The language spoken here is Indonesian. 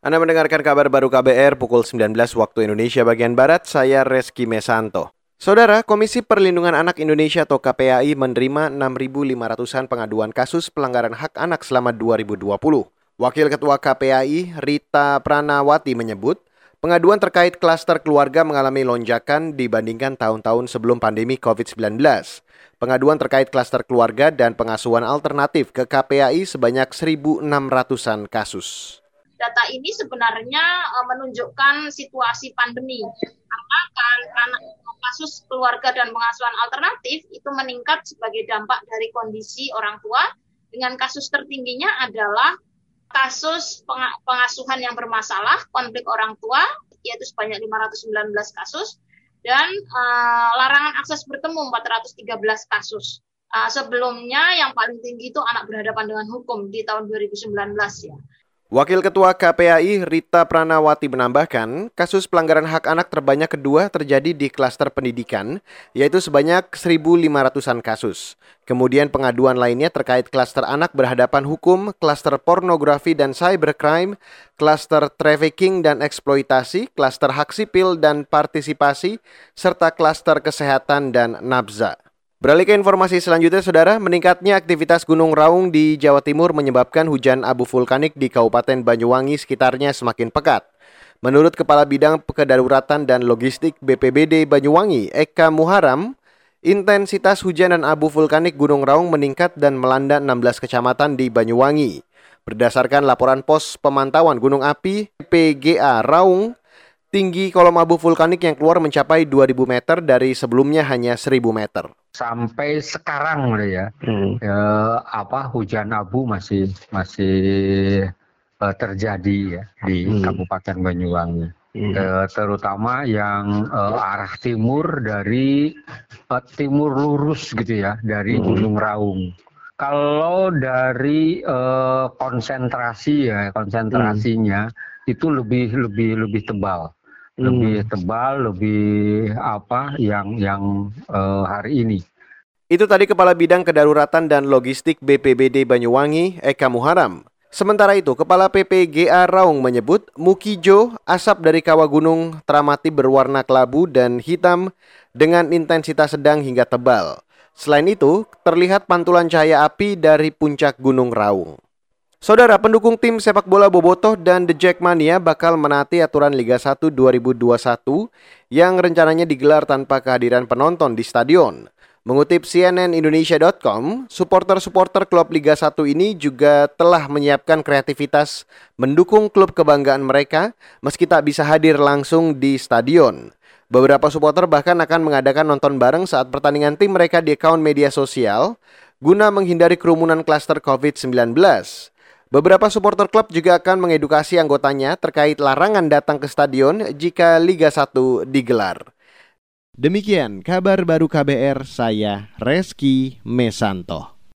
Anda mendengarkan kabar baru KBR pukul 19 waktu Indonesia bagian Barat, saya Reski Mesanto. Saudara, Komisi Perlindungan Anak Indonesia atau KPAI menerima 6.500-an pengaduan kasus pelanggaran hak anak selama 2020. Wakil Ketua KPAI, Rita Pranawati menyebut, pengaduan terkait klaster keluarga mengalami lonjakan dibandingkan tahun-tahun sebelum pandemi COVID-19. Pengaduan terkait klaster keluarga dan pengasuhan alternatif ke KPAI sebanyak 1.600-an kasus data ini sebenarnya uh, menunjukkan situasi pandemi. Karena kan kasus keluarga dan pengasuhan alternatif itu meningkat sebagai dampak dari kondisi orang tua dengan kasus tertingginya adalah kasus pengasuhan yang bermasalah, konflik orang tua yaitu sebanyak 519 kasus dan uh, larangan akses bertemu 413 kasus. Uh, sebelumnya yang paling tinggi itu anak berhadapan dengan hukum di tahun 2019 ya. Wakil Ketua KPAI Rita Pranawati menambahkan, kasus pelanggaran hak anak terbanyak kedua terjadi di klaster pendidikan, yaitu sebanyak 1.500-an kasus. Kemudian pengaduan lainnya terkait klaster anak berhadapan hukum, klaster pornografi dan cybercrime, klaster trafficking dan eksploitasi, klaster hak sipil dan partisipasi, serta klaster kesehatan dan nabza. Beralih ke informasi selanjutnya, Saudara, meningkatnya aktivitas Gunung Raung di Jawa Timur menyebabkan hujan abu vulkanik di Kabupaten Banyuwangi sekitarnya semakin pekat. Menurut Kepala Bidang Kedaruratan dan Logistik BPBD Banyuwangi, Eka Muharam, intensitas hujan dan abu vulkanik Gunung Raung meningkat dan melanda 16 kecamatan di Banyuwangi. Berdasarkan laporan pos pemantauan gunung api PGA Raung, tinggi kolom abu vulkanik yang keluar mencapai 2000 meter dari sebelumnya hanya 1000 meter sampai sekarang ya, hmm. ya apa hujan abu masih masih uh, terjadi ya di hmm. Kabupaten Banyuwangi. Hmm. Uh, terutama yang uh, arah timur dari uh, timur lurus gitu ya dari hmm. Gunung Raung. Kalau dari uh, konsentrasi ya konsentrasinya hmm. itu lebih lebih lebih tebal lebih hmm. tebal, lebih apa yang yang uh, hari ini. Itu tadi Kepala Bidang Kedaruratan dan Logistik BPBD Banyuwangi, Eka Muharam. Sementara itu, Kepala PPGA Raung menyebut Mukijo, asap dari kawah gunung teramati berwarna kelabu dan hitam dengan intensitas sedang hingga tebal. Selain itu, terlihat pantulan cahaya api dari puncak Gunung Raung. Saudara pendukung tim sepak bola Bobotoh dan The Jackmania bakal menaati aturan Liga 1 2021 yang rencananya digelar tanpa kehadiran penonton di stadion. Mengutip cnnindonesia.com, supporter-supporter klub Liga 1 ini juga telah menyiapkan kreativitas mendukung klub kebanggaan mereka meski tak bisa hadir langsung di stadion. Beberapa supporter bahkan akan mengadakan nonton bareng saat pertandingan tim mereka di akun media sosial guna menghindari kerumunan klaster COVID-19. Beberapa supporter klub juga akan mengedukasi anggotanya terkait larangan datang ke stadion jika Liga 1 digelar. Demikian kabar baru KBR saya Reski Mesanto.